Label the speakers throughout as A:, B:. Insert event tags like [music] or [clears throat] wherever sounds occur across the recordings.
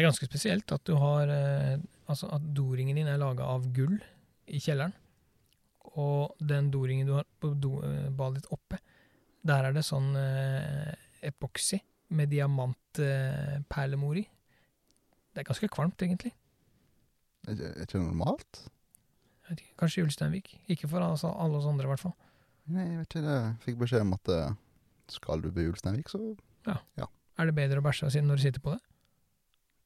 A: Det er ganske spesielt at du har eh, Altså at doringen din er laga av gull i kjelleren, og den doringen du har på do, eh, badet ditt oppe, der er det sånn eh, epoksy med diamantperlemor i. Det er ganske kvalmt, egentlig.
B: Er er ikke normalt?
A: Jeg vet ikke, Kanskje Ulsteinvik. Ikke for altså, alle oss andre, i hvert fall.
B: Nei, jeg vet ikke Jeg Fikk beskjed om at eh, skal du på Ulsteinvik, så ja
A: Er det bedre å bæsje når du sitter på det?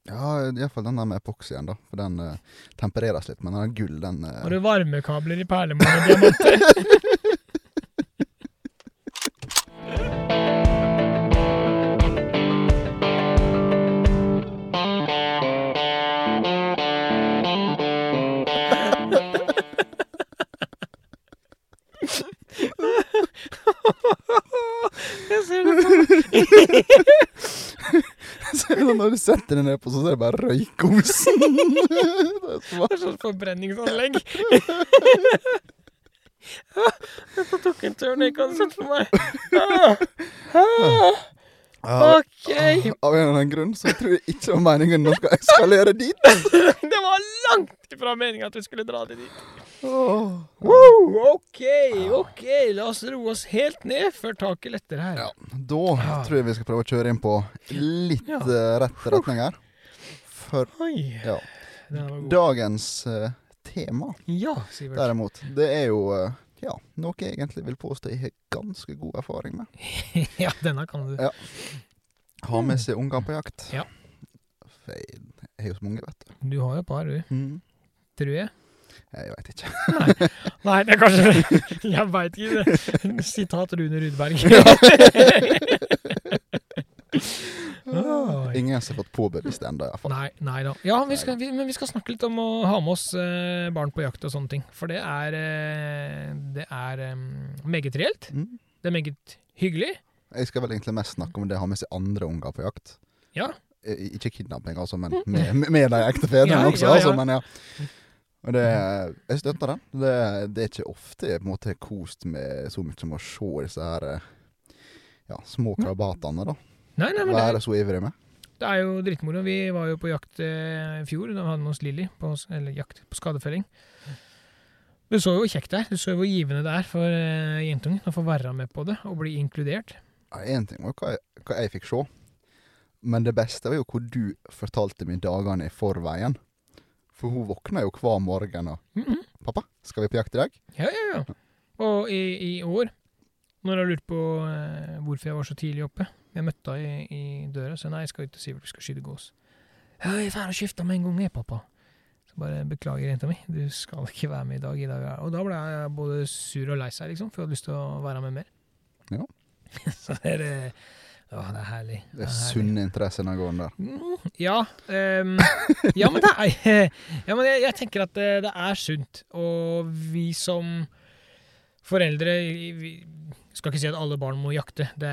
B: Ja, iallfall den der med epoksyen, da. For den uh, tempereres litt. Men den er gull, den uh...
A: Har du varmekabler i perlemor og diamanter? [laughs]
B: du setter deg ned på, så ser du bare røykosen. [laughs] det er
A: sånn forbrenningsanlegg. [laughs] [laughs] Jeg tok en turn jeg ikke hadde sett for meg. Ah, ah, OK.
B: Av en eller annen grunn så tror jeg ikke var meningen å skal eskalere dit. [laughs]
A: Det var langt ifra meninga at vi skulle dra det dit.
B: Oh.
A: Wow, OK, OK. La oss roe oss helt ned før taket letter her.
B: Ja, da tror jeg vi skal prøve å kjøre inn på litt
A: Ja.
B: eh, rett retning her. For
A: Oi.
B: ja, dagens uh, tema,
A: Ja, Sivert.
B: derimot, det er jo eh, ja, noe jeg egentlig vil påstå jeg har ganske god erfaring med. [laughs]
A: Ja, denne kan du.
B: Ja. Ha med seg unger på jakt.
A: Ja.
B: Jeg har jo så mange, vet du.
A: Du har jo et par, du.
B: Mm.
A: Tror jeg.
B: Jeg veit ikke. [laughs]
A: Nei, det er kanskje [laughs] Jeg veit ikke. Sitat Rune Rudberg. Oi.
B: Ingen som har fått påbevist det ennå, iallfall.
A: Nei, nei da. Ja, vi skal, vi, men vi skal snakke litt om å ha med oss eh, barn på jakt og sånne ting. For det er, eh, det er eh, meget reelt.
B: Mm.
A: Det er meget hyggelig.
B: Jeg skal vel egentlig mest snakke om det å ha med seg andre unger på jakt.
A: Ja.
B: Ikke kidnapping, altså, men med, med, med de ekte fedrene
A: Ja,
B: også.
A: ja, ja.
B: Altså, men ja. Det, jeg støtter den. Det, det er ikke ofte jeg på en måte har kost med så mye som å se disse her eh, ja, små krabatene, da.
A: Nei, nei, men det,
B: så ivrig med.
A: det er jo dritmoro. Vi var jo på jakt eh, i fjor. Da hadde vi hos oss Lilly, på, eller jakt på skadefelling. Du så jo kjekt det er. Du så jo hvor givende det er for eh, jentungen å få være med på det og bli inkludert.
B: Én ting var hva hva jeg fikk se, men det beste var jo hvor du fortalte meg dagene i forveien. For hun våkna jo hver morgen og
A: Mhm.
B: 'Pappa, skal vi på jakt i dag?'
A: Ja, ja, ja. Og i, i år, når jeg lurte på eh, hvorfor jeg var så tidlig oppe Jeg møtte henne i, i døra og sa nei, jeg skal ut til Sivert, vi skal skyte gås. Ja, jeg er ferdig å skifte med en gang, jeg, pappa. Så bare beklager, jenta mi, du skal ikke være med i dag. I dag er-» Og da ble jeg både sur og lei seg, liksom, for jeg hadde lyst til å være med mer.
B: Ja. [laughs]
A: så det er eh, Å, det er herlig.
B: Det er
A: herlig.
B: sunne interesser den gården der.
A: Mm, Ja, Um, ja, men det er [laughs] Ja, men jeg, jeg tenker at det, det er sunt. Og vi som foreldre vi Skal ikke si at alle barn må jakte, det,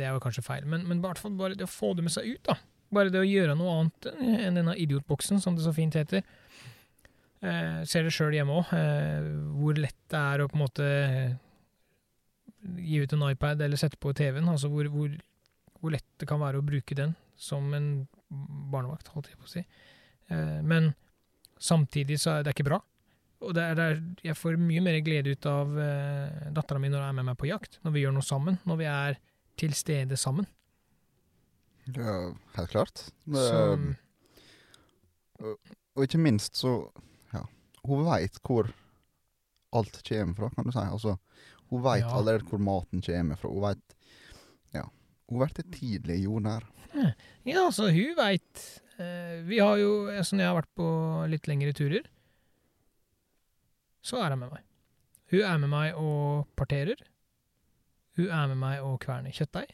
A: det er jo kanskje feil. Men, men fall bare det å få det med seg ut, da. Bare det å gjøre noe annet enn denne idiotboksen, som det så fint heter. Eh, ser det sjøl hjemme òg, eh, hvor lett det er å på en måte gi ut en iPad eller sette på TV-en. Altså hvor, hvor, hvor lett det kan være å bruke den som en barnevakt, holdt jeg på å si. Eh, men samtidig så er det ikke bra. Og det er, det er, jeg får mye mer glede ut av uh, dattera mi når hun er med meg på jakt, når vi gjør noe sammen, når vi er til stede sammen.
B: Ja, helt klart. Det,
A: Så,
B: og ikke minst så Ja, hun veit hvor alt kommer fra, kan du si. Altså, hun veit
A: Ja.
B: allerede hvor maten kommer fra. Hun veit Ja. Hun blir tidlig jordnær.
A: ja, altså, hun veit eh, Vi har jo, som jeg har vært på litt lengre turer, så er hun med meg. Hun er med meg og parterer. Hun er med meg og kverner kjøttdeig.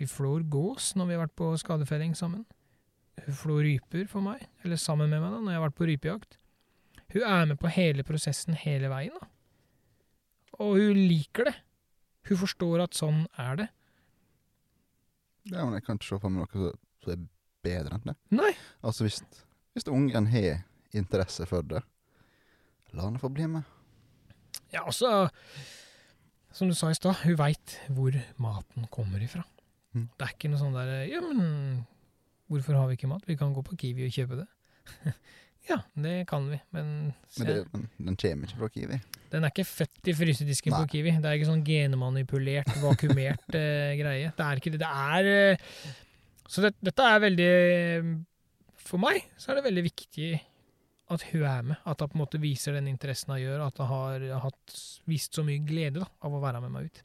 A: Vi flår gås når vi har vært på skadefelling sammen. Hun flår ryper for meg, eller sammen med meg da, når jeg har vært på rypejakt. Hun er med på hele prosessen hele veien, da. Og hun liker det. Hun forstår at sånn er det.
B: Ja, men jeg kan ikke se for meg noe som- er bedre enn det.
A: Nei.
B: Altså, hvis, hvis ungen har interesse for det, la henne få bli med.
A: Ja, altså Som du sa i stad, hun veit hvor maten kommer ifra.
B: Mm.
A: Det er ikke noe sånn der Ja, men Hvorfor har vi ikke mat? Vi kan gå på Kiwi og kjøpe det. [laughs] ja, det kan vi, men,
B: Men det, den, den kommer ikke fra Kiwi.
A: den er ikke født i frysedisken
B: Nei.
A: på Kiwi. Det er ikke sånn genmanipulert, vakuumert [laughs] eh, greie. Det er ikke det. Det er eh, Så det, dette er veldig For meg så er det veldig viktig at hun er med. At hun på en måte viser den interessen hun gjør, at hun har hatt, vist så mye glede da, av å være med meg ut.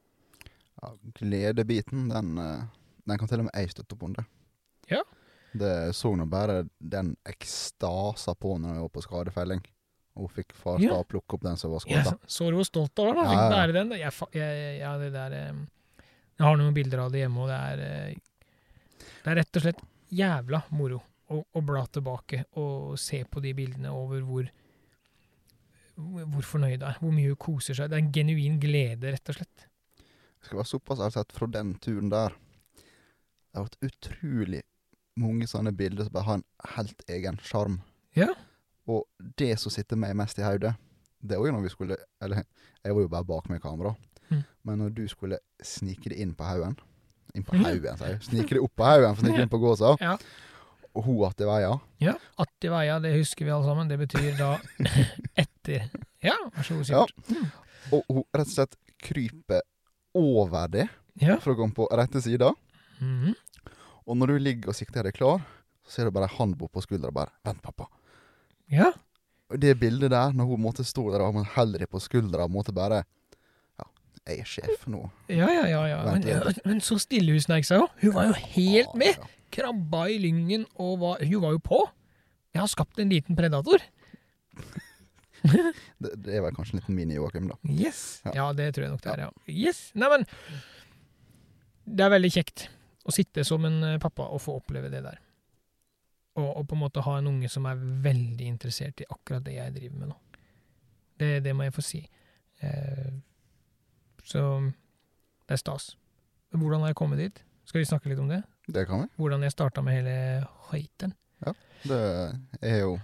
B: Ja, gledebiten, den, eh, den kan til og med jeg støtte opp under.
A: Ja.
B: Det så nå bare den ekstasa på når jeg var på skadefelling. Hun fikk far
A: Ja.
B: å plukke opp den som var skada.
A: så du hvor stolt av henne. da.
B: Ja,
A: Fikk
B: ja.
A: bære den. Jeg, jeg, jeg, det der Jeg har noen bilder av det hjemme, og det er eh, Det er rett og slett jævla moro å, å bla tilbake og se på de bildene over hvor hvor fornøyd hun er, hvor mye hun koser seg. Det er en genuin glede, rett og slett.
B: Det skal være såpass ærlig at fra den turen der Det har vært utrolig mange sånne bilder som bare har en helt egen sjarm.
A: Ja.
B: Og det som sitter meg mest i hodet, det er jo når vi skulle Eller jeg var jo bare bak med kamera.
A: Mm.
B: Men når du skulle snike det inn på haugen Inn på
A: Mhm.
B: haugen, sier jeg. Snike det opp på haugen for å snike det inn på gåsa.
A: Ja.
B: Og hun att i veia.
A: Ja, Attiveia, det husker vi alle sammen. Det betyr da [laughs] etter Ja, vær så god,
B: Ja. Og hun rett og slett kryper over det
A: Ja.
B: for å komme på rette sida.
A: Mhm.
B: Og når du ligger og sikter deg klar, så ser du bare ei hånd på skuldra og bare 'Vent, pappa'.
A: ja.
B: Og det bildet der, når hun måtte stå der og man holder deg på skuldra og måtte bare Ja, jeg er sjef nå.
A: Ja, ja, ja. ja. Men, men så stille hun snek seg òg. Hun var jo helt med. Krabba i lyngen og var, hun var jo på. Jeg har skapt en liten predator. [laughs]
B: Det, det er vel kanskje en liten mini-Joakim, da.
A: Yes.
B: Ja.
A: Ja, det tror jeg nok det er, ja. Yes. Neimen, det er veldig kjekt å sitte som en eh, pappa og få oppleve det der. Og, og på en måte ha en unge som er veldig interessert i akkurat det jeg driver med nå. Det, det må jeg få si. Eh, så det er stas. Hvordan har jeg kommet dit? Skal vi snakke litt om det?
B: Det kan vi.
A: Hvordan jeg starta med hele høyten?
B: Det er jo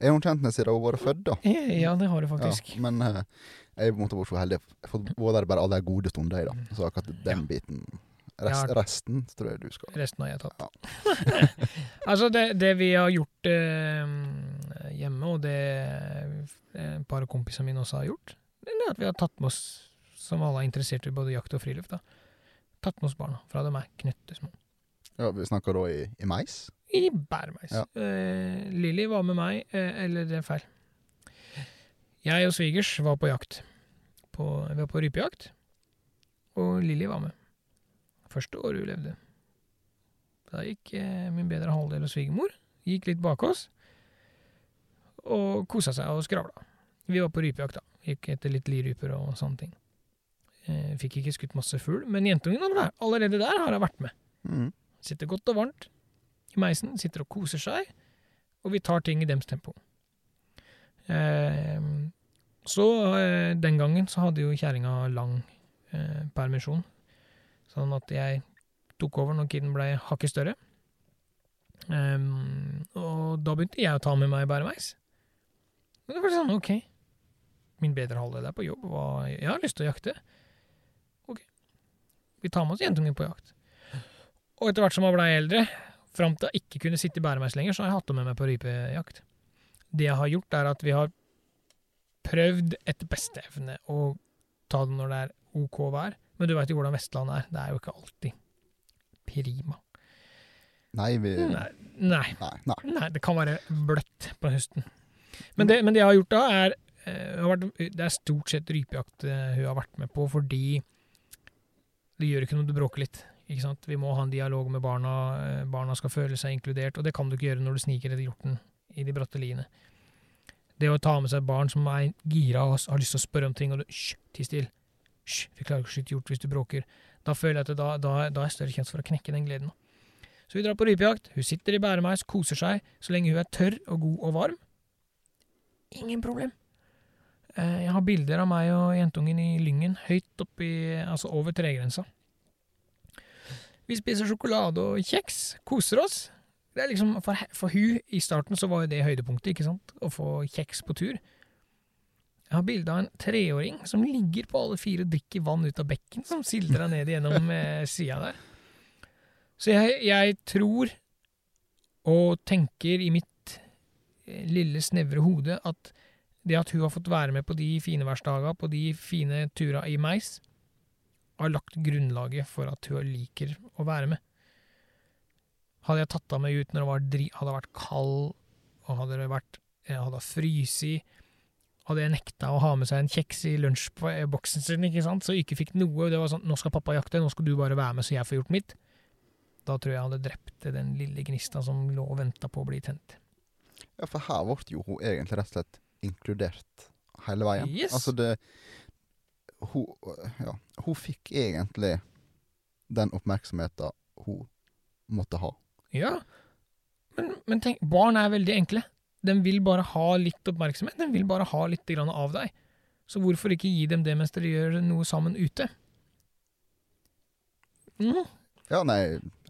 B: Jeg er jo kjent med siden hun var født, da.
A: Ja, det har du faktisk.
B: Ja, men eh, jeg måtte vært så heldig. Jeg har vært der bare alle de gode stunder i, da. Så akkurat den biten rest,
A: Ja.
B: Resten tror jeg du skal
A: Resten har jeg tatt. [laughs] altså, det, det vi har gjort eh, hjemme, og det eh, et par av kompisene mine også har gjort, det er at vi har tatt med oss, som alle er interessert i både jakt og friluft, da, tatt med oss barna fra de er knøttesmå.
B: Ja, Vi snakker da i, i mais?
A: I bæremeis.
B: Ja.
A: Eh, Lilly var med meg, eh, eller det er feil. Jeg og svigers var på jakt. På, vi var på rypejakt, og Lilly var med. Første året hun levde. Da gikk eh, min bedre halvdel og svigermor gikk litt bak oss og kosa seg og skravla. Vi var på rypejakt, da. Gikk etter litt liryper og sånne ting. Eh, fikk ikke skutt masse fugl, men jentungen vært- allerede der har jeg vært med.
B: Mm.
A: Sitter godt og varmt i meisen, sitter og koser seg, og vi tar ting i dems tempo. Eh, så eh, den gangen så hadde jo kjerringa lang eh, permisjon, sånn at jeg tok over når kiden ble hakket større. Ehm, og da begynte jeg å ta med meg bæremeis. Og det var sånn, ok. Min bedre halvdel er på jobb, og jeg har lyst til å jakte. Ok. Vi tar med oss jentungen på jakt. Og etter hvert som jeg blei eldre, fram til jeg ikke kunne sitte i bæremeis lenger, så har jeg hatt det med meg på rypejakt. Det jeg har gjort, er at vi har prøvd etter beste evne å ta det når det er OK vær. Men du veit jo hvordan Vestlandet er. Det er jo ikke alltid prima.
B: Nei, vi
A: Nei, nei,
B: Nei. nei.
A: det kan være bløtt på høsten. Men det, men det jeg har gjort da, er eh, Det er stort sett rypejakt eh, hun har vært med på, fordi det gjør ikke noe du bråker litt. Vi må ha en dialog med barna. eh, Barna skal føle seg inkludert, og det kan du ikke gjøre når du sniker etter hjorten i de bratte liene. Det å ta med seg barn som er gira og har lyst til å spørre om ting, og du Hysj, ti stille. Hysj, vi klarer ikke å skyte hjort hvis du bråker. Da føler jeg at da, da, da er større sjanse for å knekke den gleden. Så vi drar på rypejakt. Hun sitter i bæremeis, koser seg. Så lenge hun er tørr og god og varm, ingen problem. Eh, Jeg har bilder av meg og jentungen i Lyngen, høyt oppi, altså over tregrensa. Vi spiser sjokolade og kjeks, koser oss. Det er liksom, for, for hun i starten så var jo det høydepunktet, ikke sant? Å få kjeks på tur. Jeg har bilde av en treåring som ligger på alle fire og drikker vann ut av bekken, som sildrer ned gjennom eh, sida der. Så jeg, jeg tror Og tenker i mitt eh, lille, snevre hode at det at hun har fått være med på de fine værsdaga, på de fine tura i meis, har lagt grunnlaget for at hun liker å være med. Hadde jeg tatt av meg ut når det var dri hadde vært kald, og hadde det vært hadde fryst hadde jeg nekta å ha med seg en kjeks i lunsjboksen sin, ikke sant, så jeg ikke fikk noe, det var sånn 'nå skal pappa jakte, nå skal du bare være med så jeg får gjort mitt', da tror jeg jeg hadde drept den lille gnista som lå og venta på å bli tent.
B: Ja, for her ble jo hun egentlig rett og slett inkludert hele veien.
A: Yes.
B: Altså det hun, ja, hun fikk egentlig den oppmerksomheten hun måtte ha.
A: Ja, men, men tenk, barn er veldig enkle. De vil bare ha litt oppmerksomhet, de vil bare ha litt grann av deg. Så hvorfor ikke gi dem det mens dere gjør noe sammen ute? Mm,
B: Ja, nei,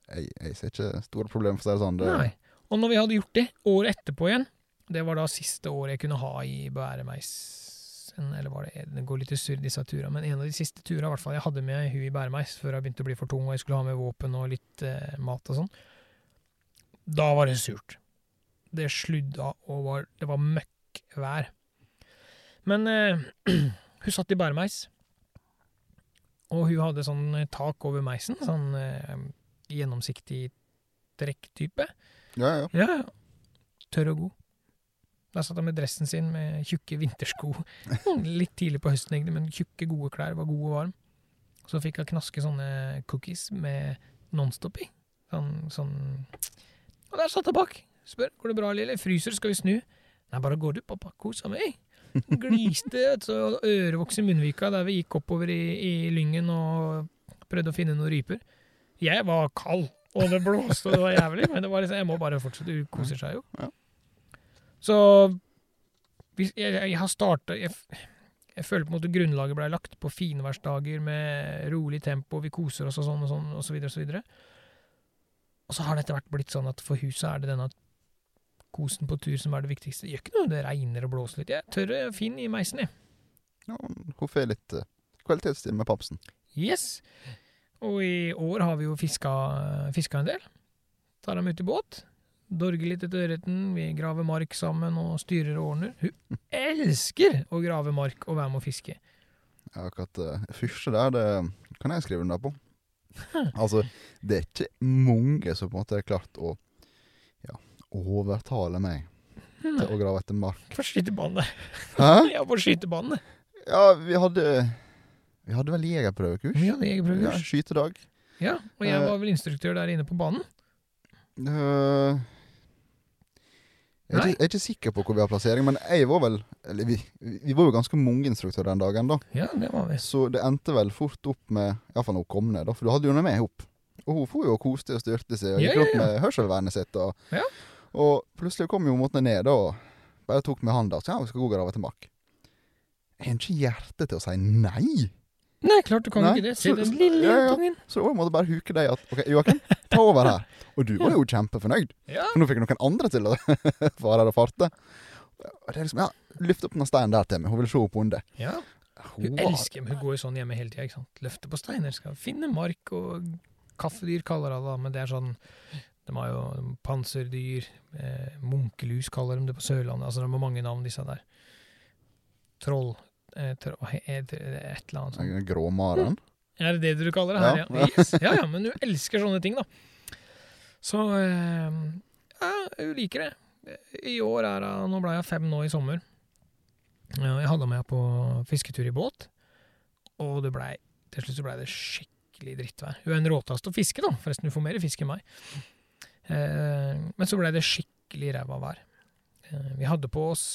B: jeg, jeg ser ikke store problemer for å si det sånn. Det,
A: nei. Og når vi hadde gjort det, året etterpå igjen, det var da siste året jeg kunne ha i bæremeisen, eller var det, det går litt i surr disse turene, men en av de siste turene i hvert fall, jeg hadde med hun i bæremeis før jeg begynte å bli for tung, og jeg skulle ha med våpen og litt eh, mat og sånn. Da var det surt. Det sludda og var, det var møkkvær. Men eh, [clears throat] hun satt i bæremeis, og hun hadde sånn eh, tak over meisen, sånn eh, gjennomsiktig trekktype.
B: ja, ja.
A: Ja, ja. Tørr og god. Der satt han med dressen sin med tjukke vintersko. [laughs] Litt tidlig på høsten, egentlig, men tjukke, gode klær. Var god og varm. Så fikk han knaske sånne cookies med Nonstop i. Sånn, sånn Og der satt han bak. Spør går det bra, lille. Fryser, skal vi snu? Nei, bare gå du, pappa. Kosa meg. Gliste, så ørevoks i munnvika der vi gikk oppover i, i lyngen og prøvde å finne noen ryper. Jeg var kald, og det blåste, og det var jævlig, men det var liksom, jeg må bare fortsette. Hun koser seg jo.
B: Ja.
A: Så hvis jeg, jeg har starta jeg, jeg føler på en måte grunnlaget blei lagt på finværsdager med rolig tempo, vi koser oss og sånn og sånn, og så videre og så videre. Og så har det etter hvert blitt sånn at for huset er det denne kosen på tur som er det viktigste. Det gjør ikke noe det regner og blåser litt. Jeg er tørr og fin i meisen, jeg.
B: ja hun får litt uh, kvalitetstid med papsen.
A: Yes. Og i år har vi jo fiska, fiska en del. Tar dem ut i båt. Dorger litt etter ørreten. Vi graver mark sammen og styrer og ordner. Hun elsker å grave mark og være med å fiske.
B: Ja, akkurat uh, første der, det kan jeg skrive under på. [laughs] altså, det er ikke mange som på en måte har klart å ja, overtale meg til å grave etter mark.
A: På skytebanen.
B: Hæ? [laughs]
A: Ja, på skytebanen.
B: Ja, vi hadde Vi hadde vel jegerprøvekurs?
A: Vi hadde jegerprøvekurs.
B: Ja, skytedag.
A: Ja, og jeg var vel instruktør der inne på banen.
B: Øh, jeg, er ikke, jeg er ikke sikker på hvor vi har plassering, men jeg var vel Eller vi, vi var jo ganske mange instruktører den dagen, da.
A: Ja, det var vi.
B: Så det endte vel fort opp med Iallfall hun kom ned, da, for du hadde jo henne med opp. Og hun for jo og koste og styrte seg og
A: Ja,
B: gikk
A: ja,
B: rundt
A: ja.
B: med hørselvernet sitt. Og,
A: Ja.
B: og plutselig kom jo måten ned da, og bare tok med hånda. sa ja, vi skal gå og grave etter mark. Jeg har ikke hjerte til å si nei.
A: Nei, klart du kan
B: Nei,
A: ikke det. Se
B: så-
A: den lille
B: ja, ja.
A: jentungen.
B: Så da må du bare huke deg at OK, Joakim, ta over her. Og du var jo kjempefornøyd.
A: Ja.
B: For nå fikk noen andre til å [laughs] fare og farte. Og det er liksom, ja, Løft opp den steinen der til meg, hun vil se opp under.
A: ja. Hun
B: wow.
A: elsker Hun går jo sånn hjemme hele tida. Løfter på steiner. Skal finne mark og kaffedyr, kaller hun det. Men det er sånn De har jo panserdyr. Eh, munkelus kaller de det på Sørlandet. Altså De har mange navn, disse der. Troll et, et eller annet sånt.
B: Den Gråmaren.
A: Er det det du kaller det her, ja?
B: Ja.
A: Yes. Ja, ja, men hun elsker sånne ting, da. Så eh, ja, hun liker det. I år er hun Nå ble jeg fem nå i sommer. Jeg hadde med henne på fisketur i båt, og det ble, til slutt så blei det skikkelig drittvær. Hun er en råtaste å fiske, da. Forresten, hun får mer fisk enn meg. Eh, men så blei det skikkelig ræva vær. Eh, vi hadde på oss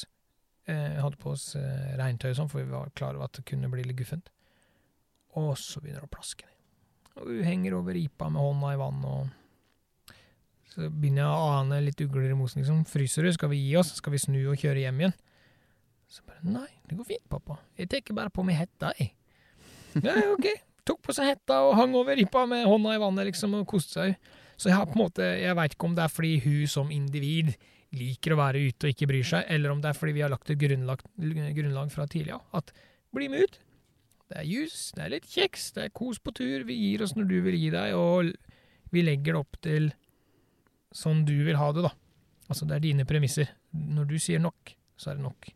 A: eh, hadde på oss eh, regntøy og sånn, for vi var klar over at det kunne bli litt guffent. Og så begynner det å plaske ned. Og hun henger over ripa med hånda i vann, og så begynner jeg å ane litt ugler i mosen. Liksom. Fryser du? Skal vi gi oss? Skal vi snu og kjøre hjem igjen? Så bare Nei, det går fint, pappa. Jeg tar bare på meg hetta, jeg. Ja, ok. Tok på seg hetta og hang over ripa med hånda i vannet, liksom, og koste seg. Så jeg har på en måte Jeg veit ikke om det er fordi hun som individ liker å være ute og ikke bryr seg, eller om det er fordi vi har lagt et grunnlag, grunnlag fra tidlig av. At bli med ut. Det er jus, det er litt kjeks, det er kos på tur, vi gir oss når du vil gi deg, og vi legger det opp til sånn du vil ha det, da. Altså, det er dine premisser. Når du sier nok, så er det nok.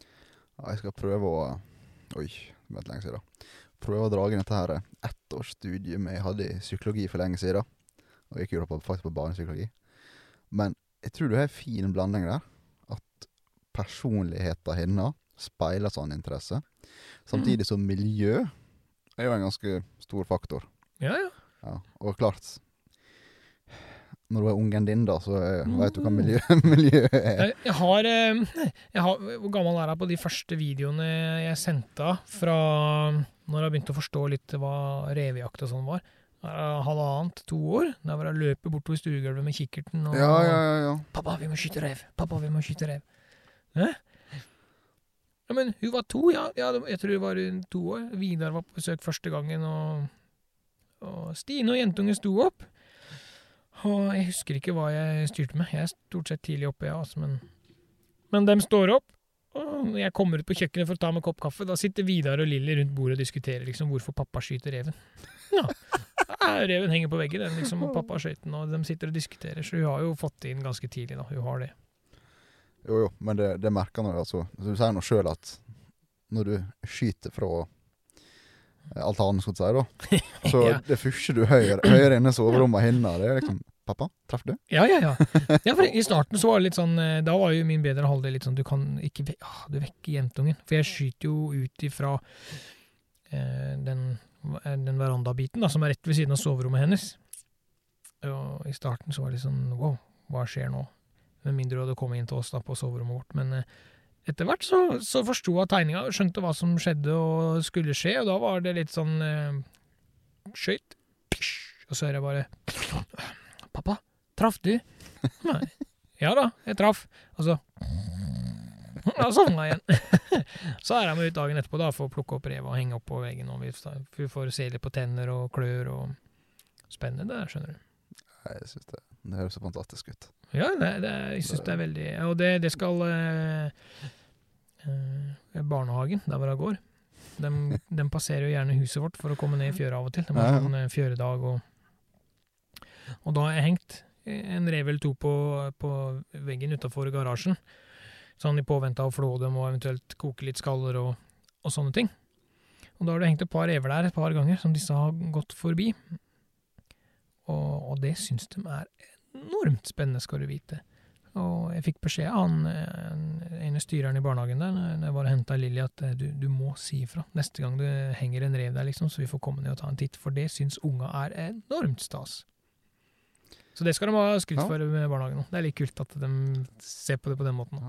B: Ja, jeg skal prøve å Oi, vent lenge siden. Prøve å dra inn dette her ettårsstudiet jeg hadde i psykologi for lenge siden. Og jeg gikk jo faktisk på barnepsykologi. Men jeg tror du har en fin blanding der. At personligheten hennes speiler sånn interesse. Samtidig som miljø er jo en ganske stor faktor.
A: Ja, ja.
B: Ja, og klart Når du er ungen din, da, så
A: Mm.
B: veit du hva miljø, [laughs] miljø er.
A: Jeg, jeg, har, eh, jeg har Hvor gammel er jeg på de første videoene jeg sendte av fra når jeg begynte å forstå litt hva revejakt og sånn var? Er Halvannet, to år. Der var jeg løper bortover stuegulvet med kikkerten og
B: Ja, ja, ja. ja.
A: 'Pappa, vi må skyte rev! Pappa, vi må skyte rev!' Hæ? Ja, men hun var to, ja. ja jeg tror hun var rundt to år. Vidar var på besøk første gangen, og, og Stine og jentungen sto opp. Og jeg husker ikke hva jeg styrte med. Jeg er stort sett tidlig oppe, jeg, altså, men Men dem står opp. Og jeg kommer ut på kjøkkenet for å ta meg en kopp kaffe, da sitter Vidar og Lilly rundt bordet og diskuterer liksom hvorfor pappa skyter reven. Ja, ja, Reven henger på veggen, den liksom, og pappa har den, og de sitter og diskuterer. Så hun har jo fått det inn ganske tidlig, da. Hun har det.
B: Jo, jo, men det, det merker man jo, altså. Du sier nå sjøl at når du skyter fra alt annet, skal du si, da, [laughs] så
A: Ja.
B: det første du hører, hører inne i soverommet hennes, det er liksom 'Pappa, traff du?'
A: Ja, ja, ja. ja for I starten så var det litt sånn eh, Da var jo min bedre halvdel litt sånn Du kan ikke ah, Du vekker jentungen. For jeg skyter jo ut ifra eh, den, den verandabiten da, som er rett ved siden av soverommet hennes. Og i starten så var det sånn Wow, hva skjer nå? Med mindre du hadde kommet inn til oss da på soverommet vårt. Men eh, etter hvert så, så forsto hun tegninga, skjønte hva som skjedde og skulle skje, og da var det litt sånn eh, Skøyt. Og så hører jeg bare Pappa, traff du? Nei. Ja da, jeg traff. Og så Da sovna jeg igjen. [laughs] så er jeg med ut dagen etterpå da, for å plukke opp revet og henge opp på veggen. Og vi får se litt på tenner og klør og Spennende, det der, skjønner du.
B: Nei, Jeg synes det, det høres så fantastisk ut.
A: Ja, det, det, jeg syns det er veldig Og det, det skal eh, eh, Barnehagen, der hvor jeg går, de, [laughs] de passerer jo gjerne huset vårt for å komme ned i fjøra av og til. De har
B: Ja, ja.
A: sånn eh, fjøredag og Og da har jeg hengt en rev eller to på, på veggen utafor garasjen. Sånn i påvente av å flå dem og eventuelt koke litt skaller og, og sånne ting. Og da har det hengt et par rever der et par ganger som disse har gått forbi. Og, og det syns de er enormt spennende, skal du vite. Og jeg fikk beskjed av han, eh, en- ene styreren i barnehagen der, når jeg var og henta Lilly, at eh, du, du må si ifra neste gang det henger en rev der, liksom, så vi får komme ned og ta en titt. For det syns unga er enormt stas. Så det skal de ha skryt for med barnehagen nå. Det er litt kult at de ser på det på den måten.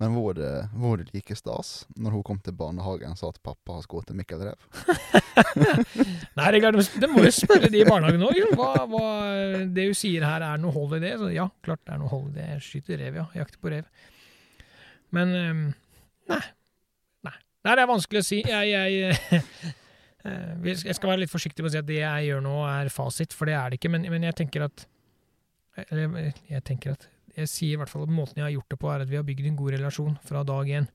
B: Men var det, var det like stas når hun kom til barnehagen og sa at pappa har skutt Mikkel Rev? [laughs]
A: Nei, det er må jo spørre de i barnehagen òg. Det hun sier her, er noe hold i det? Så ja, klart det er noe hold i det. Jeg skyter rev, ja. Jakter på rev. Men nei. Nei. Nei, det er vanskelig å si. Jeg, jeg, [laughs] eh, jeg skal være litt forsiktig med å si at det jeg gjør nå, er fasit, for det er det ikke. Men, men jeg tenker at eller, Jeg tenker at jeg sier i hvert fall at måten jeg har gjort det på, er at vi har bygd en god relasjon fra dag én.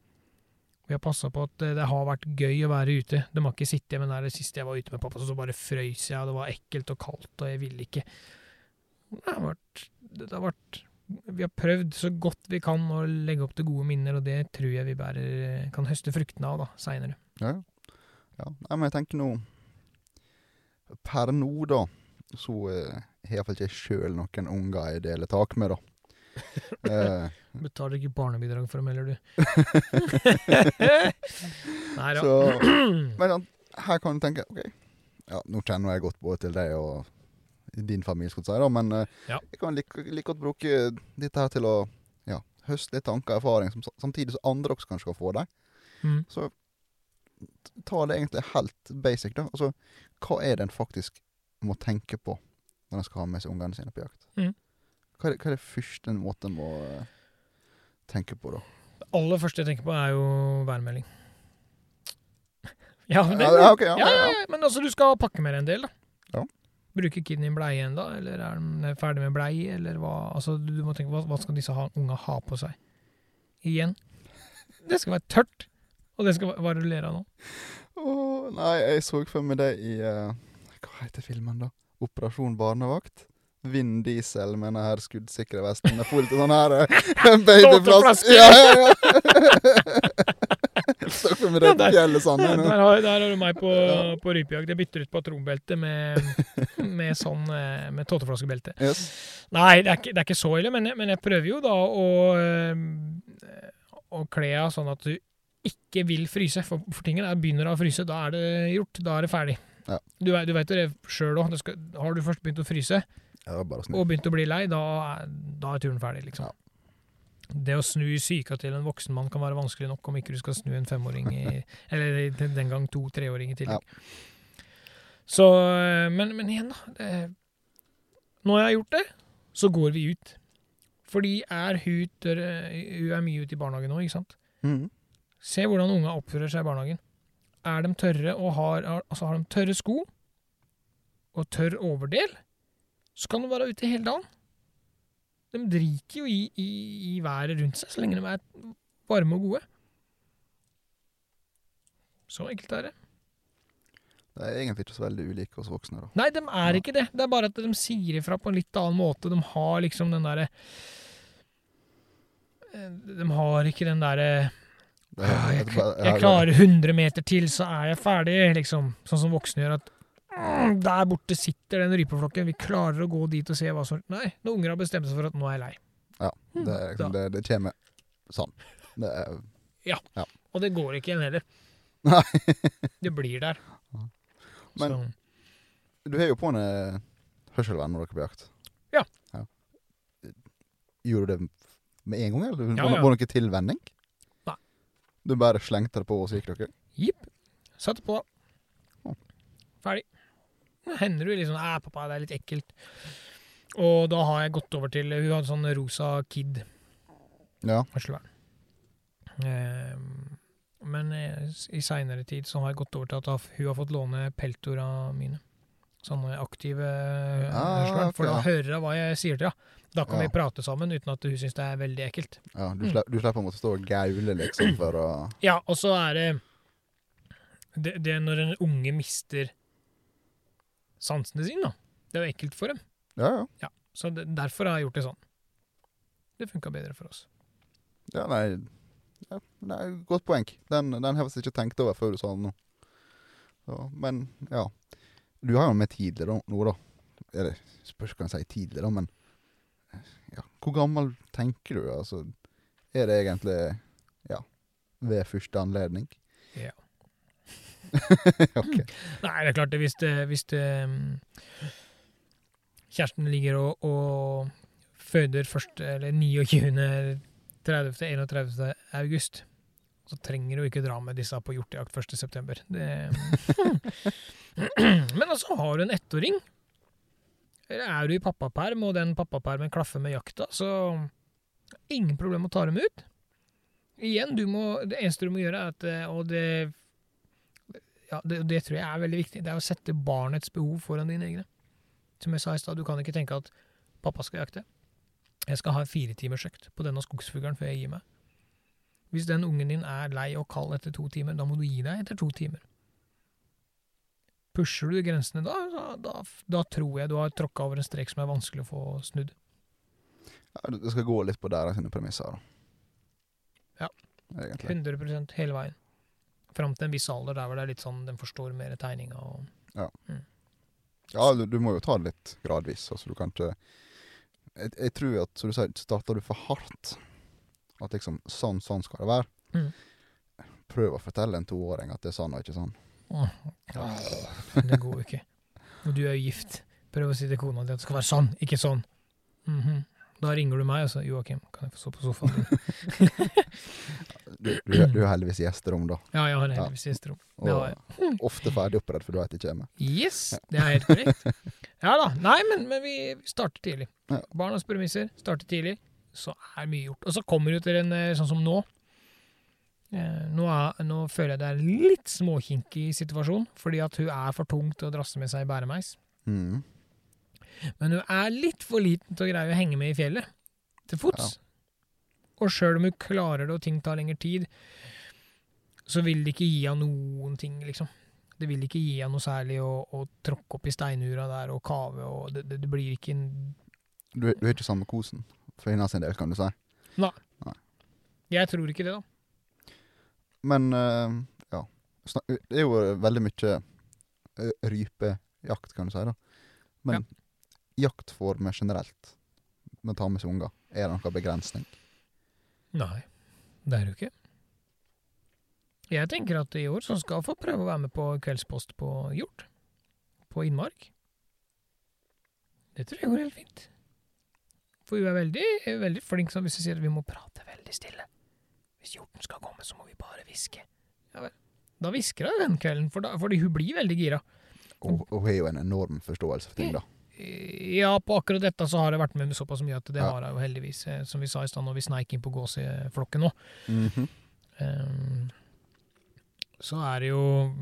A: Vi har passa på at eh, det har vært gøy å være ute. De har ikke sittet men det er det siste jeg var ute med pappa, så, bare frøys jeg, og det var ekkelt og kaldt, og jeg ville ikke. Det har vært, det har vært Vi har prøvd så godt vi kan å legge opp til gode minner, og det tror jeg vi bærer, kan høste fruktene av da, seinere.
B: Ja. ja. Nei, men jeg tenker nå Per nå, da, så eh, har iallfall ikke jeg sjøl noen unger jeg deler tak med, da. [laughs] Eh,
A: Betaler ikke barnebidrag for dem heller, du. [laughs] Nei da.
B: så [clears throat] Men sånn, her kan du tenke OK, ja, nå kjenner jeg godt både til deg og din familie, skal du si, da, men eh,
A: Ja.
B: jeg kan like, like godt bruke dette her til å ja, høste litt tanker og erfaring, som, samtidig som andre også kanskje kan få det.
A: Mm.
B: Så ta det egentlig helt basic, da. Altså, hva er det en faktisk må tenke på når en skal ha med seg ungene sine på jakt?
A: Mm.
B: Hva, er det, hva er det første en måte en må eh, tenke på, da?
A: Det aller første jeg tenker på, er jo værmelding. [laughs] Ja, det,
B: Ja, okay, ja,
A: ja, men altså, du skal pakke med deg en del, da.
B: Ja.
A: Bruker kiden din bleie ennå, eller er de ferdig med bleie, eller hva? Altså, du må tenke, hva, hva skal disse ha, unga ha på seg? Igjen. Det skal være tørt, og det skal være- være lera nå.
B: Åh, nei, jeg så for meg det i uh, Hva heter filmen, da? 'Operasjon barnevakt'? Vinn Diesel med den her skuddsikre vesten med fullt sånn her eh. [laughs]
A: Tåteflaske.
B: Ja, ja, ja. [laughs] Med
A: Ja,
B: Rødt
A: der-
B: Fjell sånn
A: Der har, der har du meg på,
B: Ja.
A: på rypejakt. Jeg bytter ut patronbelte med, med sånn eh, med tåteflaskebelte.
B: Yes.
A: Nei, det er, ikke, det er ikke så ille, men men jeg prøver jo da å, eh, å kle av sånn at du ikke vil fryse. For, for tingen er, begynner å fryse, da er det gjort. Da er det ferdig.
B: Ja.
A: Du, du vet jo det sjøl òg. Har du først begynt å fryse
B: Ja,
A: og begynte å bli lei, da, da er turen ferdig, liksom.
B: Ja.
A: Det å snu syka til en voksen mann kan være vanskelig nok om ikke du skal snu en femåring i [laughs] Eller den gang to-treåring i tillegg. Så eh, men, men igjen, da. Det, når jeg har gjort det, så går vi ut. Fordi er hun Hun er mye ute i barnehagen nå, ikke sant?
B: Mm.
A: Se hvordan unga oppfører seg i barnehagen. Er de tørre og har, altså har de tørre sko og tørr overdel, så kan de være ute hele dagen. De driter jo i, i, i været rundt seg, så lenge de er varme og gode. Så enkelt er det.
B: Det er egentlig ikke så veldig ulike hos voksne, da.
A: Nei, de er ikke det. Det er bare at de sier ifra på en litt annen måte. De har liksom den derre eh, De har ikke den derre
B: er-
A: «Ah, jeg, jeg klarer 100 meter til, så er jeg ferdig, liksom. Sånn som voksne gjør. at «Mm, Der borte sitter den rypeflokken, vi klarer å gå dit og se hva som Nei, når unger har bestemt seg for at nå er jeg lei.
B: Ja, det, er liksom, det, det kommer sånn. Det er
A: Og det går ikke igjen heller.
B: Nei.
A: det blir der.
B: Men-
A: så,
B: Du har jo på en hørselvern når dere blir jakt.
A: Ja.
B: Gjorde du det med en gang, eller
A: Ja,
B: det
A: ja.
B: var det tilvenning?
A: Nei.
B: Du bare slengte det på, og så gikk dere?
A: Jepp. Satte på. Ferdig. Hender du liksom Æ, pappa, det er litt ekkelt. Og da har jeg gått over til Hun hadde sånn rosa Kid.
B: Ja.
A: Varselvern. Eh, men eh, i seinere tid så har jeg gått over til at hun har fått låne peltora mine. Sånne aktive ja,
B: Ah,
A: hørselvern. For da hører hun hva jeg sier til henne. Da kan
B: Ja.
A: vi prate sammen uten at hun syns det er veldig ekkelt.
B: ja du,
A: Mm.
B: slipper, du slipper å måtte stå og gaule, liksom, for å
A: Ja, og så er det det, det når en unge mister sansene sine, da. Det er jo ekkelt for dem.
B: Ja, ja.
A: ja Så det, derfor har jeg gjort det sånn. Det funka bedre for oss.
B: Ja, nei ja, Nei, godt poeng. Den, den har jeg faktisk ikke tenkt over før du sa den nå. Så, men, ja. Du har jo med tidligere nå, da. Eller, spørs hva jeg sier tidligere, men ja. Hvor gammel tenker du? Altså, er det egentlig ja, ved første anledning?
A: Ja. [laughs]
B: ok.
A: Nei, det er klart det hvis det, hvis det mm, Kjæresten ligger og, og føder først, eller 29. 30. 31. august, så trenger du ikke dra med disse på hjortejakt 1. september. Det, [clears throat] men altså, har du en ettåring, eller er du i pappaperm, og den pappapermen klaffer med jakta, så ingen problem å ta dem ut. Igjen, må, det eneste du må gjøre, er at eh, Og det ja, det, det tror jeg er veldig viktig. Det er å sette barnets behov foran dine egne. Som jeg sa i stad, du kan ikke tenke at pappa skal jakte. Jeg skal ha en firetimersøkt på denne skogsfuglen før jeg gir meg. Hvis den ungen din er lei og kald etter to timer, da må du gi deg etter to timer. Pusher du grensene da, da, da, da tror jeg du har tråkka over en strek som er vanskelig å få snudd.
B: Ja, det skal gå litt på deres premisser, da.
A: Ja.
B: Egentlig.
A: 100 hele veien. Fram til en viss alder der hvor det er litt sånn den forstår mer tegninga og
B: Ja, du, du må jo ta det litt gradvis. Altså, du kan ikke jeg, jeg tror at, som du sier, starter du for hardt At liksom sånn, sånn skal det være.
A: Mm.
B: Prøv å fortelle en toåring at det er sånn og ikke sånn.
A: Åh, Det går jo ikke. Og du er jo gift. Prøv å si til kona di at det skal være sånn, ikke sånn. Mhm. Da ringer du meg og sier 'Joakim, kan jeg få sove på sofaen din?' [laughs]
B: Du, du, du har heldigvis gjesterom, da.
A: Ja, jeg har
B: Ja.
A: heldigvis gjesterom. Det har jeg. [laughs]
B: ofte ferdig oppredd, for du vet ikke kommer.
A: Yes, det er helt korrekt. [laughs] Ja da. Nei, men, men vi vi starter tidlig.
B: Ja.
A: Barnas premisser, starter tidlig, så er mye gjort. Og så kommer du til en eh, sånn som nå. Eh, Nå, er, nå føler jeg det er en litt småkinkig situasjon, fordi at hun er for tung til å drasse med seg bæremeis.
B: Mm.
A: Men hun er litt for liten til å greie å henge med i fjellet. Til fots. Og sjøl om hun klarer det og ting tar lengre tid, så vil det ikke gi henne noen ting, liksom. Det vil ikke gi henne noe særlig å, å tråkke opp i steinura der og kave, og det, det, det blir ikke en
B: Du, du har ikke sammen med kosen for hennes del, kan du si. Nei.
A: Jeg tror ikke det, da.
B: Men uh, ja. Det er jo veldig mye eh, rypejakt, kan du si. da. Men jaktformer generelt, med å ta med seg unger, er det noen begrensning?
A: Nei, det er det jo ikke. Jeg tenker at i år så skal få prøve å være med på Kveldspost på Hjort. På innmark. Det tror jeg går helt fint. For hun er veldig, veldig flink sånn hvis hun sier at vi må prate veldig stille. Hvis hjorten skal komme, så må vi bare hviske. Ja vel. Da hvisker hun den kvelden, for da, fordi hun blir veldig gira.
B: Hun har jo en enorm forståelse for ting, da.
A: Ja, på akkurat dette så har jeg vært med med såpass mye at det
B: Ja.
A: har jeg jo heldigvis. eh, Som vi sa i stad når vi sneik inn på gåseflokken nå.
B: Mm
A: -hmm. um, så er det jo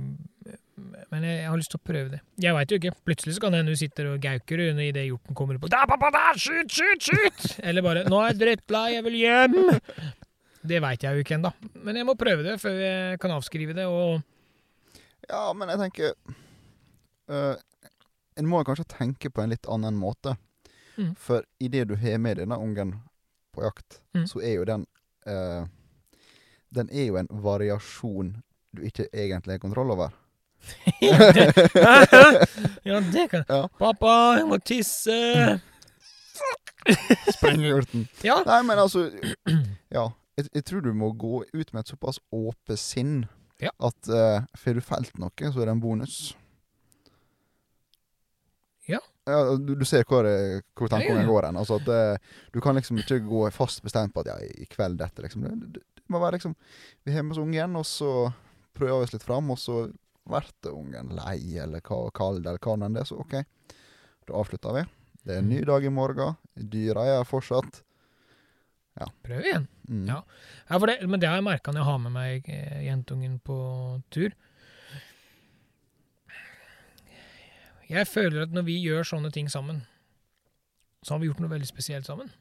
A: Men jeg, jeg har lyst til å prøve det. Jeg veit jo ikke. Plutselig så kan det hende du sitter og gauker idet hjorten kommer på. Der, pappa, der! Skyt, skyt, skyt! [laughs] Eller bare 'Nå er jeg drittlei, jeg vil hjem'. Det veit jeg jo ikke ennå. Men jeg må prøve det før jeg kan avskrive det. Og
B: Ja, men jeg tenker eh, En må kanskje tenke på en litt annen måte.
A: Mm.
B: For idet du har med denne ungen på jakt,
A: Mm.
B: så er jo den eh, Den er jo en variasjon du ikke egentlig har kontroll over. [laughs] [laughs]
A: Ja, det kan
B: Ja.
A: 'Pappa, jeg må tisse'. [laughs]
B: Sprengehjorten.
A: Ja.
B: Nei, men altså Ja. Jeg, jeg tror du må gå ut med et såpass åpent sinn
A: Ja.
B: at uh, får du felt noe, så er det en bonus.
A: Ja.
B: Ja, du, du ser hvor, eh, hvor
A: Ja, ja, ja.
B: går hen. Altså at eh, du kan liksom ikke gå fast bestemt på at ja, i kveld dette, liksom. Det, det, det må være liksom Vi har med oss ungen, og så prøver vi oss litt fram, og så blir ungen lei eller hva, kald eller hva enn det er, så OK. Da avslutter vi. Det er en ny dag i morgen. Dyra er fortsatt fortsatt.
A: Prøv igjen.
B: Mm.
A: Ja. Ja, det, men det har jeg merka når jeg har med meg eh, jentungen på tur. Jeg føler at når vi gjør sånne ting sammen, så har vi gjort noe veldig spesielt sammen.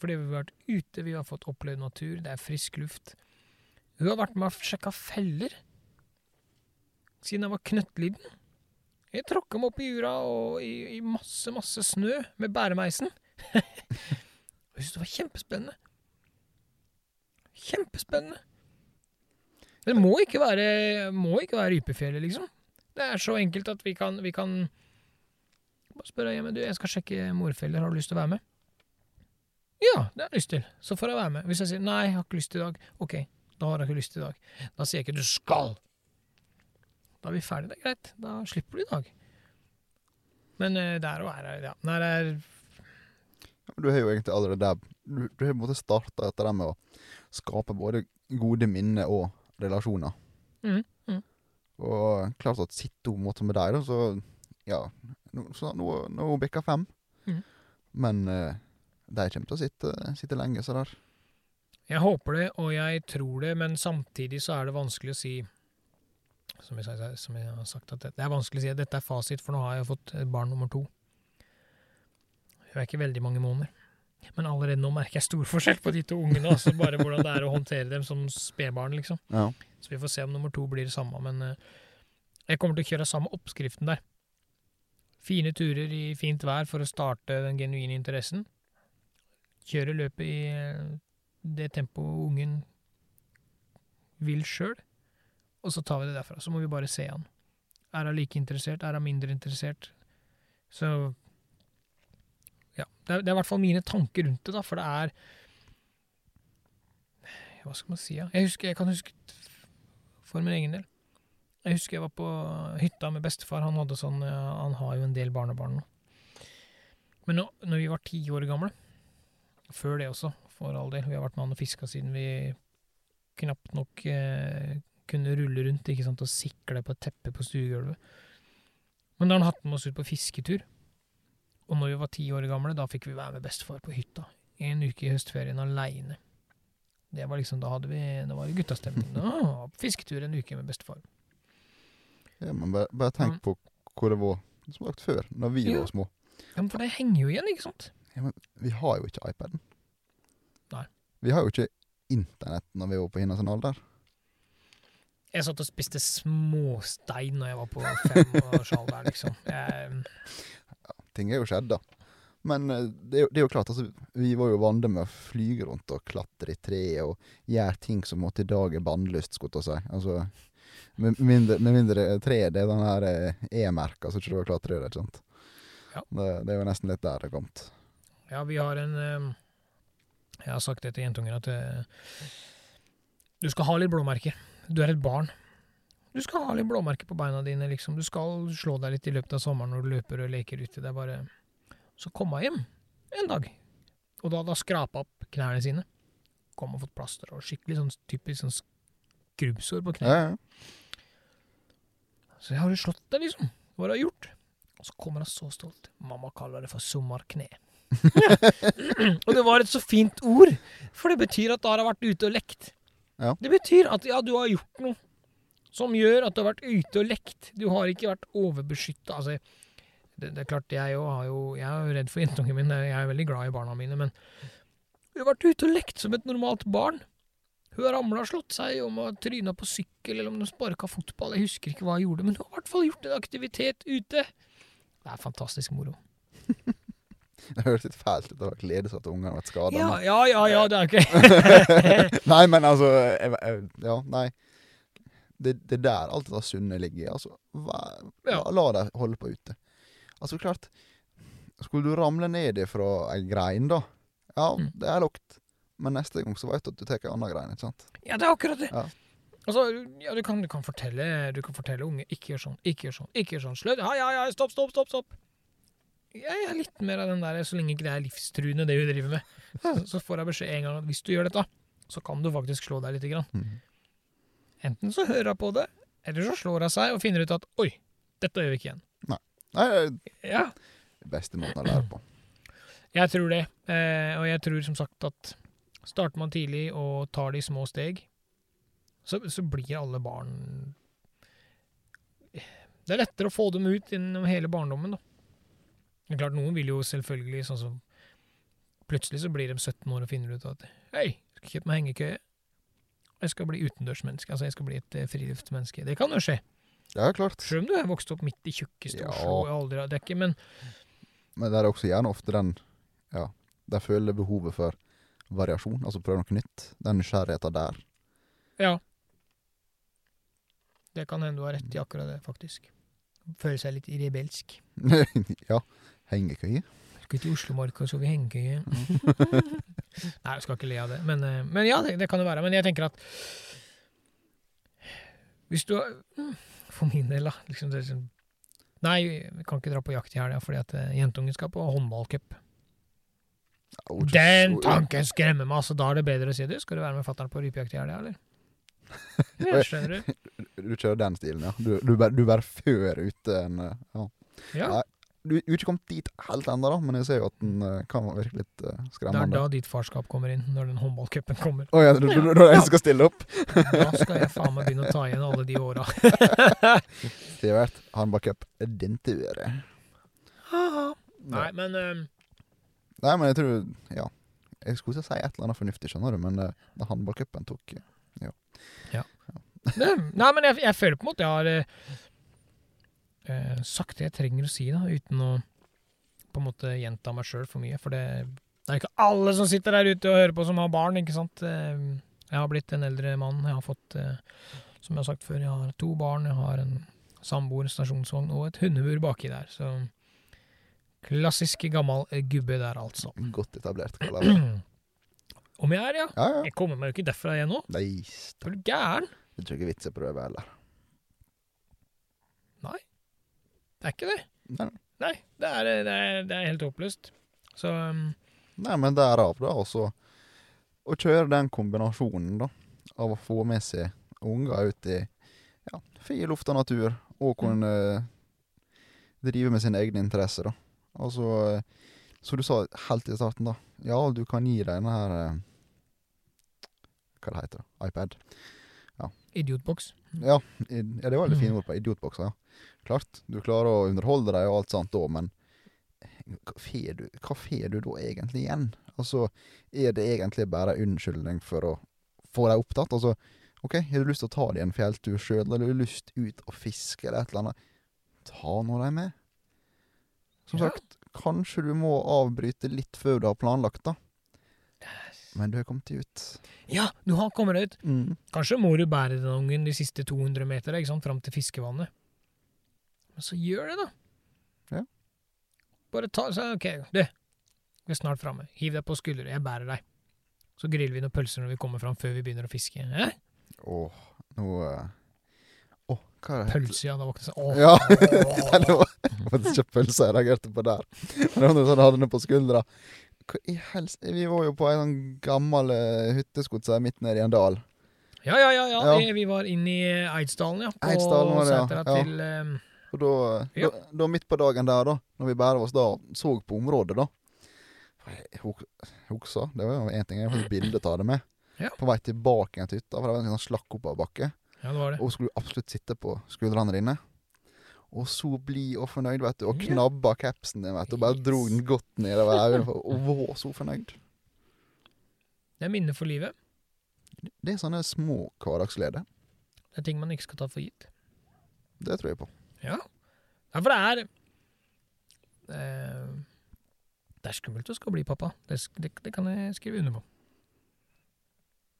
A: Fordi vi har vært ute, vi har fått opplevd natur, det er frisk luft. Hun har vært med og sjekka feller siden jeg var knøttliten. Jeg tråkka meg opp i jura og i, i masse, masse snø med bæremeisen. [laughs] Jeg syntes det var kjempespennende. Kjempespennende. Det må ikke være, være Rypefjellet, liksom. Det er så enkelt at vi kan, vi kan Bare spør jeg, men du, jeg skal sjekke morfeller, har du lyst til å være med? Ja, det har jeg lyst til. Så får jeg være med. Hvis jeg sier nei, jeg har ikke lyst i dag, ok, da har jeg ikke lyst i dag. Da sier jeg ikke du skal. Da er vi ferdige, det er greit. Da slipper du i dag. Men uh, der og her er ja. Nei, det er
B: Du har jo egentlig allerede der Du, du har på en måte starta etter det med å skape både gode minner og relasjoner.
A: mm, mm.
B: Og klart at sitter hun med deg, da, så Ja, nå, så nå, nå bikka fem.
A: Mm.
B: Men eh, de kommer til å sitte, sitte lenge, så der.
A: Jeg håper det, og jeg tror det, men samtidig så er det vanskelig å si Som jeg, som jeg har sagt, at det, det er vanskelig å si at dette er fasit, for nå har jeg fått barn nummer to. Hun er ikke veldig mange måneder. Men allerede nå merker jeg stor [laughs] forskjell på de to ungene. Altså bare hvordan det er å håndtere dem som spedbarn, liksom.
B: Ja.
A: Så vi får se om nummer to blir det samme. Men eh, jeg kommer til å kjøre samme oppskriften der. Fine turer i fint vær for å starte den genuine interessen. Kjøre løpet i eh, det tempoet ungen vil sjøl. Og så tar vi det derfra. Så må vi bare se han. Er hun like interessert? Er hun mindre interessert? Så Ja. Det er, det er i hvert fall mine tanker rundt det, da, for det er Hva skal man si, ja? Jeg, jeg kan huske for min egen del. Jeg husker jeg var på hytta med bestefar. Han hadde sånn, han har jo en del barnebarn nå. Men nå, når vi var ti år gamle, før det også, for all del, vi har vært med han og fiska siden vi knapt nok eh, kunne rulle rundt ikke sant, og sikle på et teppe på stuegulvet. Men da har han hatt med oss ut på fisketur. Og når vi var ti år gamle, da fikk vi være med bestefar på hytta. En uke i høstferien aleine. Det var liksom, da hadde vi, da var det guttastemning. Da fisketur en uke med bestefar.
B: Ja men bare, bare tenk
A: Mm.
B: på hvor det var som sagt før, når vi
A: Jo.
B: var små.
A: Ja, men for det henger jo igjen, ikke sant?
B: Ja, men Vi har jo ikke iPaden.
A: Nei.
B: Vi har jo ikke internett når vi var på hennes alder.
A: Jeg satt og spiste småstein når jeg var på femårsalderen, liksom. Jeg,
B: Ting er jo skjedd, da. Men eh, det er, jo, det er jo klart, altså, vi var jo vant med å flyge rundt og klatre i treet og gjøre ting som måtte i dag er bannlyst, skulle jeg til å si. Altså, med mindre, med mindre tre det er den her eh, E-merka, så ikke du har klart i det, ikke sant.
A: Ja.
B: Det, det er jo nesten litt der det er kommet.
A: ja, vi har en eh, Jeg har sagt det til jentunger at eh, du skal ha litt blåmerker. Du er et barn. Du skal ha litt blåmerker på beina dine, liksom. Du skal slå deg litt i løpet av sommeren når du løper og leker ute. Det er bare Så kom hun hjem en dag, og da hadde hun skrapa opp knærne sine. Kom og fått plaster og skikkelig sånn typisk sånn skrubbsår på knærne.
B: Ja, ja.
A: Så har jo slått deg, liksom. Hva har du gjort? Og så kommer han så stolt. Mamma kaller det for sommerkne. [laughs] og det var et så fint ord, for det betyr at da har jeg vært ute og lekt.
B: Ja.
A: Det betyr at ja, du har gjort noe som gjør at du har vært ute og lekt. Du har ikke vært overbeskytta. Altså, det, det er klart, jeg òg jo Jeg er jo redd for jentungen min. Jeg er veldig glad i barna mine, men du har vært ute og lekt som et normalt barn. Hun har ramla og slått seg, om hun har tryna på sykkel, eller om hun sparka fotball. Jeg husker ikke hva hun gjorde, men hun har i hvert fall gjort en aktivitet ute. Det er fantastisk moro.
B: Det høres litt fælt ut å glede seg til ungene har vært skada.
A: Ja, ja, ja, ja, det er ikke [laughs]
B: nei, men altså jeg, jeg, Ja, nei. Det, det er der alt det sunne ligger i. Altså, vær,
A: Ja.
B: la dem holde på ute. Altså, klart Skulle du ramle ned ifra ei grein, da Ja,
A: Mm.
B: det er lukt. Men neste gang så veit du at du tar ei anna grein, ikke sant?
A: Ja, det er akkurat det.
B: Ja.
A: Altså, ja, du kan, du kan fortelle Du kan fortelle unge ikke gjør sånn, ikke gjør sånn, ikke gjør sånn. Slutt. Ja, ja, ja, stopp, stopp, stopp. stopp. Jeg er litt mer av den der, så lenge ikke det er livstruende, det hun driver med. Så, [laughs] så får jeg beskjed en gang at hvis du gjør dette, så kan du faktisk slå deg lite grann.
B: Mm.
A: Enten så hører hun på det, eller så slår hun seg og finner ut at oi, dette gjør vi ikke igjen.
B: Nei, det er
A: Ja,
B: beste måten å lære på.
A: jeg tror det. Eh, og jeg tror som sagt at starter man tidlig og tar de små steg, så, så blir alle barn Det er lettere å få dem ut gjennom hele barndommen, da. Det er klart, noen vil jo selvfølgelig sånn som Plutselig så blir de 17 år og finner ut at Hei, skal kjøpe meg hengekøye. Jeg skal bli utendørsmenneske. Altså, jeg skal bli et eh, friluftsmenneske. Det kan jo skje.
B: Ja, klart.
A: Selv om du er vokst opp midt i tjukkeste
B: Ja.
A: Oslo og aldri har dekke, men
B: Men det er også gjerne ofte den Ja, de føler behovet for variasjon, altså prøve noe nytt. Den nysgjerrigheten der.
A: Ja. Det kan hende du har rett i akkurat det, faktisk. Føle seg litt rebelsk. [laughs]
B: ja. Hengekøye.
A: Skal til Oslomarka og sove i hengekøye. [laughs] Nei, jeg skal ikke le av det. Men, eh, men ja, det, det kan det være. Men jeg tenker at Hvis du For min del, da. Liksom, nei, vi kan ikke dra på jakt i helga fordi at eh, jentungen skal på håndballcup. Den tanken skremmer meg! altså Da er det bedre å si du, skal du være med fatter'n på rypejakt i helga, eller? [laughs] Ja, skjønner du?
B: Du kjører den stilen, ja. Du, du, bare, du bare før ute en eh, Ja.
A: Ja.
B: Nei, Du er ikke kommet dit helt ennå, men jeg ser jo at den eh, kan virke litt skremmende
A: Det er da ditt farskap kommer inn, når den håndballcupen kommer.
B: Å ja, du, du, du, det skal stille opp? [laughs]
A: Da skal jeg faen meg begynne å ta igjen alle de åra. [laughs]
B: Sivert, håndballcup, din tur.
A: Nei, men ehm,
B: Nei, men jeg tror Ja. Jeg skulle ikke si et eller annet fornuftig, skjønner du, men uh, da håndballcupen tok ja.
A: det, Nei, men jeg, jeg føler på en måte jeg har eh, eh, sagt det jeg trenger å si, da, uten å på en måte gjenta meg sjøl for mye. For det, det er ikke alle som sitter der ute og hører på, som har barn, ikke sant. Eh, Jeg har blitt en eldre mann. Jeg har fått, eh, som jeg har sagt før, jeg har to barn. Jeg har en samboer, stasjonsvogn og et hundebur baki der. Så klassisk gammel eh, gubbe der, altså. [clears throat]
B: Godt etablert. [clears throat]
A: Om jeg er, ja.
B: Ja, ja.
A: Jeg kommer meg jo ikke derfra igjen nå.
B: Nei,
A: Er du gæren?
B: det er ikke vits i å prøve heller.
A: Det er ikke det.
B: Nei.
A: Nei, det er, det er, det er helt håpløst. Så um,
B: Nei, men derav, da, også å kjøre den kombinasjonen, da, av å få med seg unger ut i ja, fri luft og natur, og kunne drive med sine egne interesser, da. Altså, som du sa helt i starten, da. Ja, du kan gi deg denne her eh, Hva det heter det? iPad.
A: idiotboks.
B: Ja, ja, det var veldig fine
A: Mm.
B: ord på idiotbokser, ja. Klart, du klarer å underholde deg og alt sånt da, men hva får du, du da egentlig igjen? Altså, er det egentlig bare en unnskyldning for å få deg opptatt? Altså, OK, har du lyst til å ta deg en fjelltur sjøl, eller har du lyst ut og fiske eller et eller annet, ta nå deg med. Som
A: Ja.
B: sagt, kanskje du må avbryte litt før du har planlagt, da. Men du har kommet ut.
A: Ja, du har kommet deg ut.
B: Mm.
A: Kanskje må du bære den ungen de siste 200 meterne, ikke sant, fram til fiskevannet. Men så gjør det, da.
B: Ja.
A: Bare ta så, OK, du. Vi er snart framme. Hiv deg på skuldre. Jeg bærer deg. Så griller vi noen pølser når vi kommer fram, før vi begynner å fiske. Eh?
B: Åh, nå eh, Åh, hva er det? het?
A: Pølse, ja. Da våkner jeg sånn. Åh.
B: Ja. [laughs] Det var faktisk ikke pølse jeg reagerte på der. Men det var noe sånn hadde noe på skuldra. Hva i helse Vi var jo på ei sånn gammel hytteskott som er midt nede i en dal.
A: Ja, ja, ja. ja.
B: Ja.
A: Vi- var inne i Eidsdalen, ja. På
B: Eidsdalen var det, ja.
A: Til ehm,
B: Og da,
A: Ja.
B: da, da midt på dagen der, da, når vi bare oss da, så på området, da Huksa. Det var jo én ting. Jeg har fått bilde av det med.
A: Ja.
B: På vei tilbake igjen til hytta, for det var en sånn slakk oppoverbakke.
A: Ja, det var det.
B: Og skulle absolutt sitte på skuldrene dine. Og så blid og fornøyd, vet du. Og knabba capsen din, vet du. Og bare dro den godt nedover øynene. [laughs] Og var så fornøyd.
A: Det er minner for livet.
B: Det er sånne små hverdagsgleder.
A: Det er ting man ikke skal ta for gitt.
B: Det tror jeg på.
A: Ja. ja for det er eh, Det er skummelt å skal bli pappa. Det, det, det kan jeg skrive under på.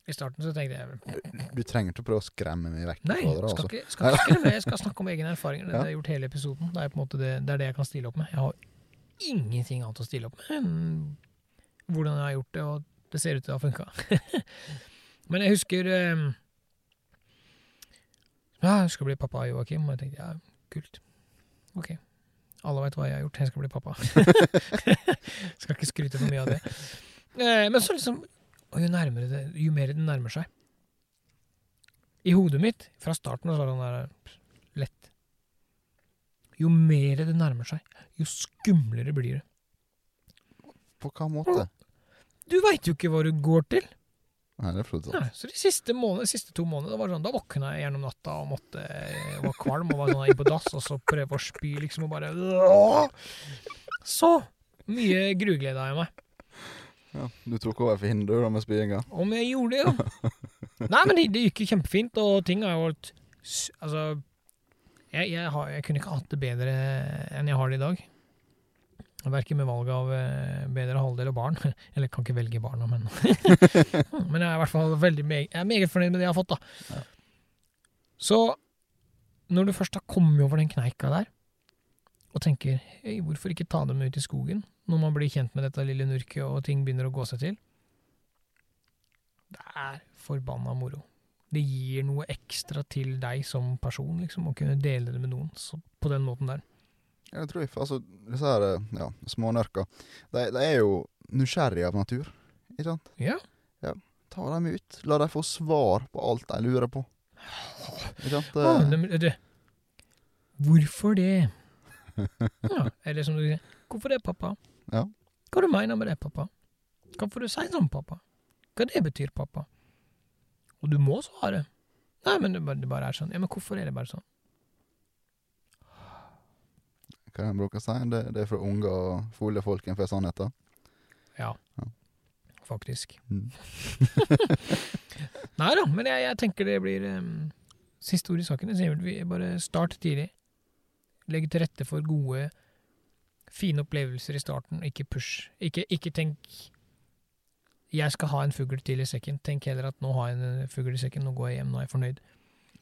A: I starten så tenkte jeg
B: Du trenger ikke prøve å skremme meg vekk.
A: Nei,
B: fra det,
A: skal
B: altså.
A: ikke, skal ikke skremme, jeg skal snakke om egne erfaringer. Det
B: Ja.
A: har jeg gjort hele episoden. Det er, på en måte det, det er det jeg kan stille opp med. Jeg har ingenting annet å stille opp med enn hvordan jeg har gjort det, og det ser ut til å ha funka. [laughs] Men jeg husker eh, Ja, jeg skal bli pappa, Joakim. Og jeg tenkte ja, kult. Ok. Alle veit hva jeg har gjort. Jeg skal bli pappa. [laughs] skal ikke skryte for mye av det. Eh, men så liksom Og jo det, jo mer det nærmer seg I hodet mitt, fra starten så var det der lett. Jo mer det nærmer seg, jo skumlere blir det.
B: På hva måte?
A: Du veit jo ikke hva du går til.
B: Nei, det er flott.
A: Nei, så de siste, månedene, siste to månedene var sånn, da våkna jeg gjennom natta og måtte, jeg var kvalm og var sånn inn på dass, og så prøve å spy liksom og bare Så mye gruglede har jeg meg.
B: Ja, du tok over for hinder da med spyinga.
A: Om jeg gjorde det, jo. Nei, men det, det gikk jo kjempefint, og ting har jo vært Altså, jeg, jeg, har, jeg kunne ikke hatt det bedre enn jeg har det i dag. Verken med valget av eh, bedre halvdel og barn. [laughs] Eller jeg kan ikke velge barna, men [laughs] Men jeg er i hvert fall veldig meg, jeg er meget fornøyd med det jeg har fått, da.
B: Ja.
A: Så når du først har kommet over den kneika der, og tenker hei, hvorfor ikke ta dem ut i skogen, når man blir kjent med dette lille nurket og ting begynner å gå seg til Det er forbanna moro. Det gir noe ekstra til deg som person, liksom, å kunne dele det med noen så, på den måten der.
B: Ja, det tror jeg. Altså, disse her eh, ja, smånørka, de, de er jo nysgjerrige av natur. Ikke sant?
A: Ja.
B: Ta dem ut. La dem få svar på alt de lurer på. Ikke sant? Eh,
A: men, du, hvorfor det? Ja, eller som du sier, hvorfor det, pappa?
B: Ja.
A: Hva du mener med det, pappa? Hvorfor du sier sånn, pappa? Hva det betyr, pappa? Og du må svare. Nei, men det bare, det bare er sånn. Ja, men hvorfor er det bare sånn?
B: hva jeg bruker å si? Det, det er for unge og fole folk for sannheten.
A: Ja,
B: Ja.
A: faktisk.
B: Mm. [laughs]
A: Nei da, men jeg, jeg tenker det blir um, Siste ord i saken. Vi bare start tidlig. Legg til rette for gode, fine opplevelser i starten, ikke push. Ikke, ikke tenk jeg skal ha en fugl til i sekken. Tenk heller at nå har jeg en fugl i sekken, nå går jeg hjem, nå er jeg fornøyd.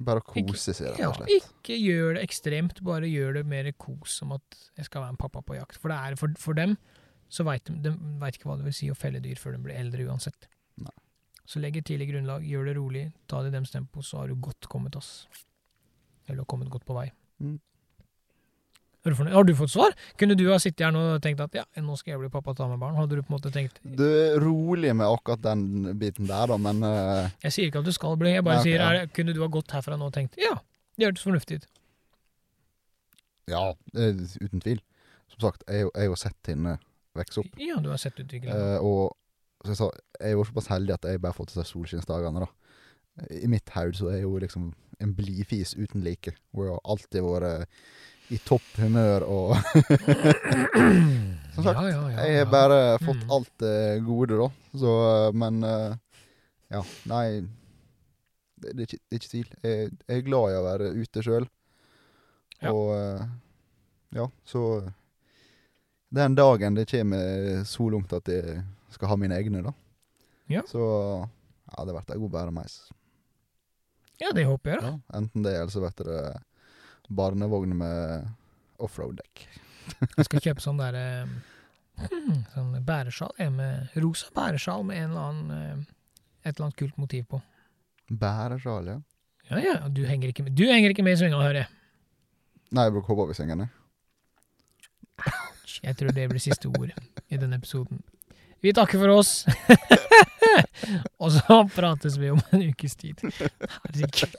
B: Bare kose seg, rett og slett.
A: ikke gjør det ekstremt, bare gjør det mer kos som at jeg skal være en pappa på jakt. For, det er, for, for dem så veit de, de vet ikke hva det vil si å felle dyr før de blir eldre uansett.
B: Nei.
A: Så legg et tidlig grunnlag, gjør det rolig, ta det i dems tempo, så har du godt kommet, ass. Eller kommet godt på vei.
B: Mm.
A: Har du fått svar? Kunne du ha sittet her nå og tenkt at ja, nå skal jeg bli pappa og ta med barn? Hadde du på en måte tenkt
B: Du er rolig med akkurat den biten der, da, men uh...
A: Jeg sier ikke at du skal bli, jeg bare
B: Nei,
A: sier er, kunne du ha gått herfra nå og tenkt ja, det hørtes fornuftig ut.
B: ja, eh, uten tvil. Som sagt, jeg har jo- sett henne vokse opp.
A: Ja, du har sett utviklingen.
B: Uh, og som jeg sa, jeg er jo såpass heldig at jeg bare har fått disse solskinnsdagene, da. I mitt hode så er jeg jo liksom en blidfis uten like. Hvor jeg har alltid vært i topp humør og Som sagt,
A: ja, ja, ja,
B: Jeg har bare fått
A: Mm.
B: alt det gode, da. Så, eh, men eh, Ja, nei det, det, er ikke, det er ikke tvil. Jeg, jeg er glad i å være ute sjøl.
A: Ja.
B: Og eh, ja, så Den dagen det kommer så langt at jeg skal ha mine egne, da,
A: Ja.
B: så ja, det blir ei god bæremeis.
A: Ja, det håper jeg, da.
B: Ja, enten det, eller så blir det barnevogn med offroad-dekk.
A: Jeg skal kjøpe sånn der eh, hmm, Sånn bæresjal. Med rosa bæresjal med en eller annen eh, et eller annet kult motiv på.
B: Bæresjal, ja.
A: Ja, ja, du henger ikke med, du henger ikke med i svinga, hører jeg.
B: Nei, jeg bruker hoppbavisengene.
A: Jeg tror det blir siste ord i denne episoden. Vi takker for oss. [laughs] Og så prates vi om en ukes tid. Herregud.